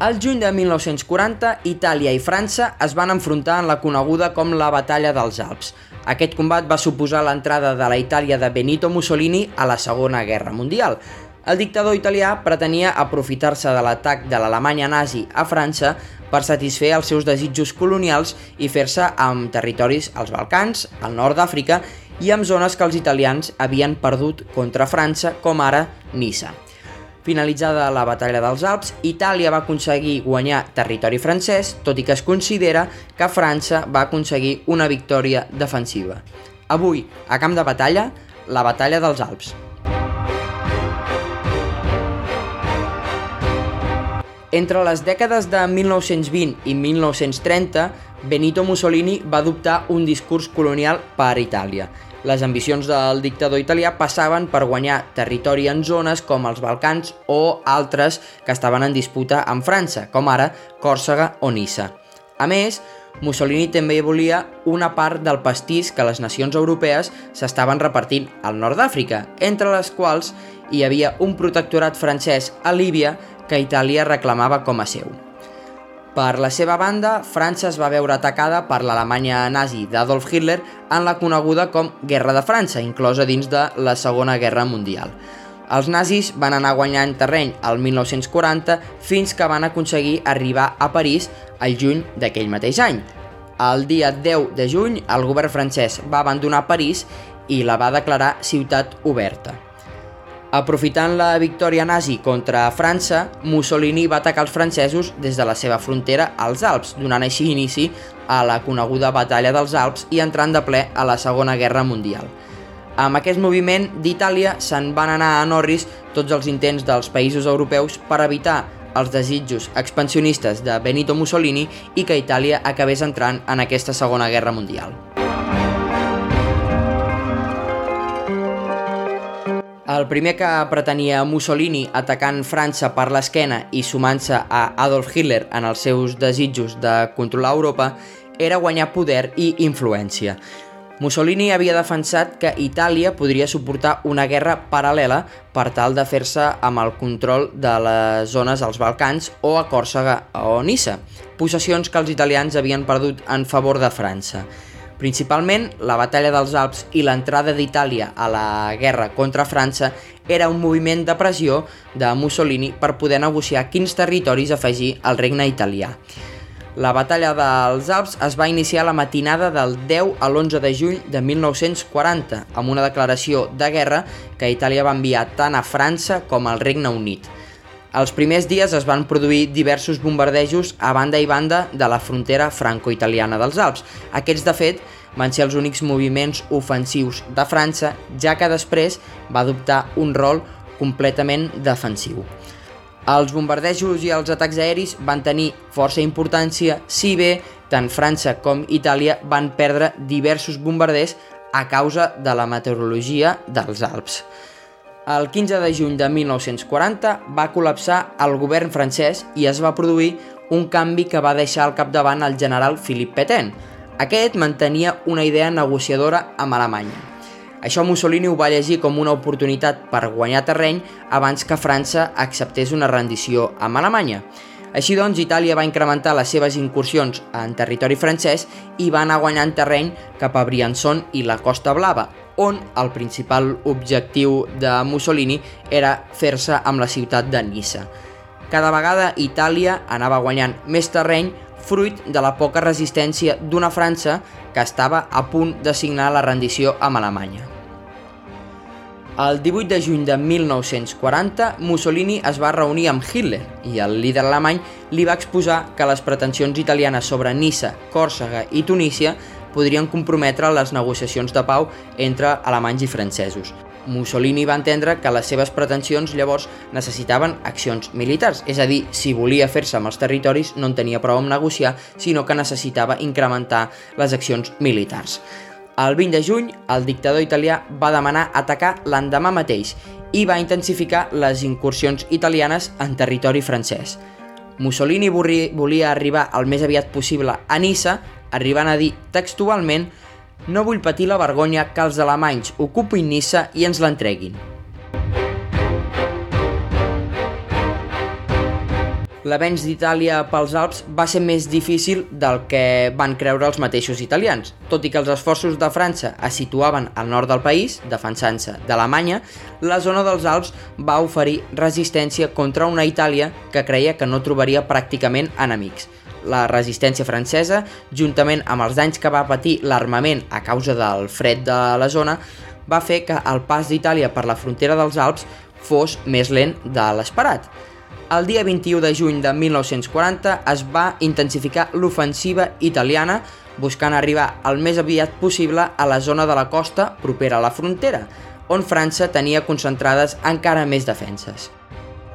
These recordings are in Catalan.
Al juny de 1940, Itàlia i França es van enfrontar en la coneguda com la Batalla dels Alps. Aquest combat va suposar l'entrada de la Itàlia de Benito Mussolini a la Segona Guerra Mundial. El dictador italià pretenia aprofitar-se de l'atac de l'Alemanya nazi a França per satisfer els seus desitjos colonials i fer-se amb territoris als Balcans, al nord d'Àfrica i amb zones que els italians havien perdut contra França, com ara Nissa. Finalitzada la batalla dels Alps, Itàlia va aconseguir guanyar territori francès, tot i que es considera que França va aconseguir una victòria defensiva. Avui, a camp de batalla, la batalla dels Alps. Entre les dècades de 1920 i 1930, Benito Mussolini va adoptar un discurs colonial per Itàlia. Les ambicions del dictador italià passaven per guanyar territori en zones com els Balcans o altres que estaven en disputa amb França, com ara Còrsega o Nissa. A més, Mussolini també volia una part del pastís que les nacions europees s'estaven repartint al nord d'Àfrica, entre les quals hi havia un protectorat francès a Líbia que Itàlia reclamava com a seu. Per la seva banda, França es va veure atacada per l'Alemanya nazi d'Adolf Hitler en la coneguda com Guerra de França, inclosa dins de la Segona Guerra Mundial. Els nazis van anar guanyant terreny al 1940 fins que van aconseguir arribar a París al juny d'aquell mateix any. El dia 10 de juny, el govern francès va abandonar París i la va declarar ciutat oberta. Aprofitant la victòria nazi contra França, Mussolini va atacar els francesos des de la seva frontera als Alps, donant així inici a la coneguda Batalla dels Alps i entrant de ple a la Segona Guerra Mundial. Amb aquest moviment d'Itàlia se'n van anar a Norris tots els intents dels països europeus per evitar els desitjos expansionistes de Benito Mussolini i que Itàlia acabés entrant en aquesta Segona Guerra Mundial. El primer que pretenia Mussolini atacant França per l'esquena i sumant-se a Adolf Hitler en els seus desitjos de controlar Europa era guanyar poder i influència. Mussolini havia defensat que Itàlia podria suportar una guerra paral·lela per tal de fer-se amb el control de les zones als Balcans o a Còrsega o Nissa, possessions que els italians havien perdut en favor de França. Principalment, la batalla dels Alps i l'entrada d'Itàlia a la guerra contra França era un moviment de pressió de Mussolini per poder negociar quins territoris afegir al regne italià. La batalla dels Alps es va iniciar la matinada del 10 a l'11 de juny de 1940 amb una declaració de guerra que Itàlia va enviar tant a França com al Regne Unit. Els primers dies es van produir diversos bombardejos a banda i banda de la frontera franco-italiana dels Alps. Aquests, de fet, van ser els únics moviments ofensius de França, ja que després va adoptar un rol completament defensiu. Els bombardejos i els atacs aeris van tenir força importància, si bé tant França com Itàlia van perdre diversos bombarders a causa de la meteorologia dels Alps. El 15 de juny de 1940 va col·lapsar el govern francès i es va produir un canvi que va deixar al capdavant el general Philippe Pétain. Aquest mantenia una idea negociadora amb Alemanya. Això Mussolini ho va llegir com una oportunitat per guanyar terreny abans que França acceptés una rendició amb Alemanya. Així doncs, Itàlia va incrementar les seves incursions en territori francès i va anar guanyant terreny cap a Briançon i la Costa Blava, on el principal objectiu de Mussolini era fer-se amb la ciutat de Nissa. Cada vegada Itàlia anava guanyant més terreny fruit de la poca resistència d'una França que estava a punt de signar la rendició amb Alemanya. El 18 de juny de 1940, Mussolini es va reunir amb Hitler i el líder alemany li va exposar que les pretensions italianes sobre Nissa, Còrsega i Tunísia podrien comprometre les negociacions de pau entre alemanys i francesos. Mussolini va entendre que les seves pretensions llavors necessitaven accions militars, és a dir, si volia fer-se amb els territoris no en tenia prou amb negociar, sinó que necessitava incrementar les accions militars. El 20 de juny, el dictador italià va demanar atacar l'endemà mateix i va intensificar les incursions italianes en territori francès. Mussolini volia arribar el més aviat possible a Nissa arribant a dir textualment «No vull patir la vergonya que els alemanys ocupin Nissa i ens l'entreguin». L'avenç d'Itàlia pels Alps va ser més difícil del que van creure els mateixos italians. Tot i que els esforços de França es situaven al nord del país, defensant-se d'Alemanya, la zona dels Alps va oferir resistència contra una Itàlia que creia que no trobaria pràcticament enemics. La resistència francesa, juntament amb els danys que va patir l'armament a causa del fred de la zona, va fer que el pas d'Itàlia per la frontera dels Alps fos més lent de l'esperat el dia 21 de juny de 1940 es va intensificar l'ofensiva italiana buscant arribar el més aviat possible a la zona de la costa propera a la frontera, on França tenia concentrades encara més defenses.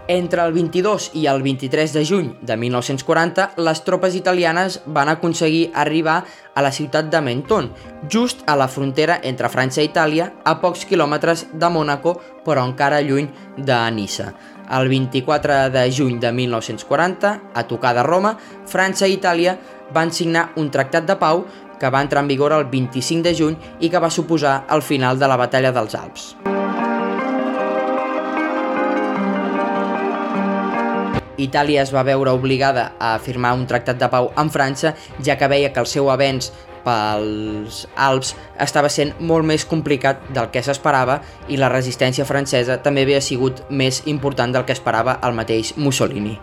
Entre el 22 i el 23 de juny de 1940, les tropes italianes van aconseguir arribar a la ciutat de Menton, just a la frontera entre França i Itàlia, a pocs quilòmetres de Mònaco, però encara lluny de Nissa. El 24 de juny de 1940, a tocar de Roma, França i Itàlia van signar un tractat de pau que va entrar en vigor el 25 de juny i que va suposar el final de la batalla dels Alps. Itàlia es va veure obligada a firmar un tractat de pau amb França, ja que veia que el seu avenç pels Alps estava sent molt més complicat del que s'esperava i la resistència francesa també havia sigut més important del que esperava el mateix Mussolini.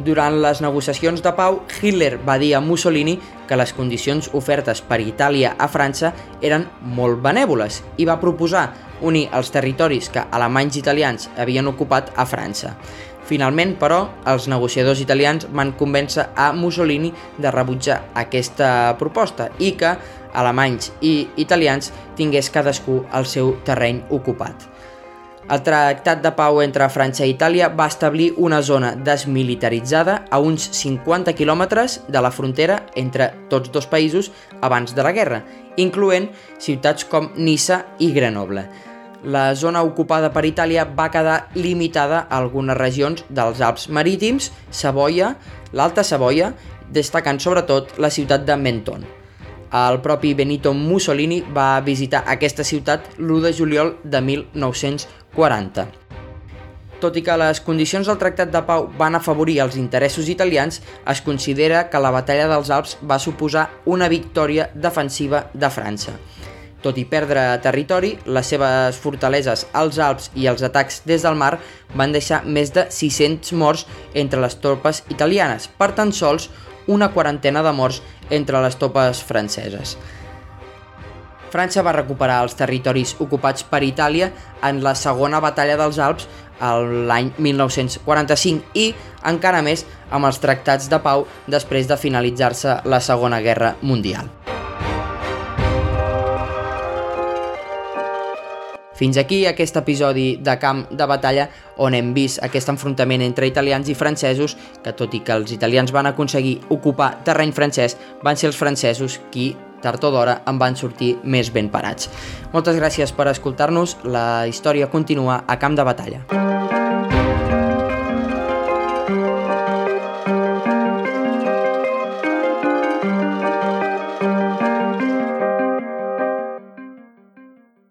Durant les negociacions de pau, Hitler va dir a Mussolini que les condicions ofertes per Itàlia a França eren molt benèvoles i va proposar unir els territoris que alemanys i italians havien ocupat a França. Finalment, però, els negociadors italians van convèncer a Mussolini de rebutjar aquesta proposta i que alemanys i italians tingués cadascú el seu terreny ocupat. El Tractat de Pau entre França i Itàlia va establir una zona desmilitaritzada a uns 50 quilòmetres de la frontera entre tots dos països abans de la guerra, incloent ciutats com Nissa i Grenoble la zona ocupada per Itàlia va quedar limitada a algunes regions dels Alps marítims, Savoia, l'Alta Savoia, destacant sobretot la ciutat de Menton. El propi Benito Mussolini va visitar aquesta ciutat l'1 de juliol de 1940. Tot i que les condicions del Tractat de Pau van afavorir els interessos italians, es considera que la batalla dels Alps va suposar una victòria defensiva de França. Tot i perdre territori, les seves fortaleses als Alps i els atacs des del mar van deixar més de 600 morts entre les tropes italianes, per tan sols una quarantena de morts entre les tropes franceses. França va recuperar els territoris ocupats per Itàlia en la segona batalla dels Alps l'any 1945 i encara més amb els tractats de pau després de finalitzar-se la Segona Guerra Mundial. Fins aquí aquest episodi de camp de batalla on hem vist aquest enfrontament entre italians i francesos, que tot i que els italians van aconseguir ocupar terreny francès, van ser els francesos qui tard o d'hora en van sortir més ben parats. Moltes gràcies per escoltar-nos, la història continua a camp de batalla.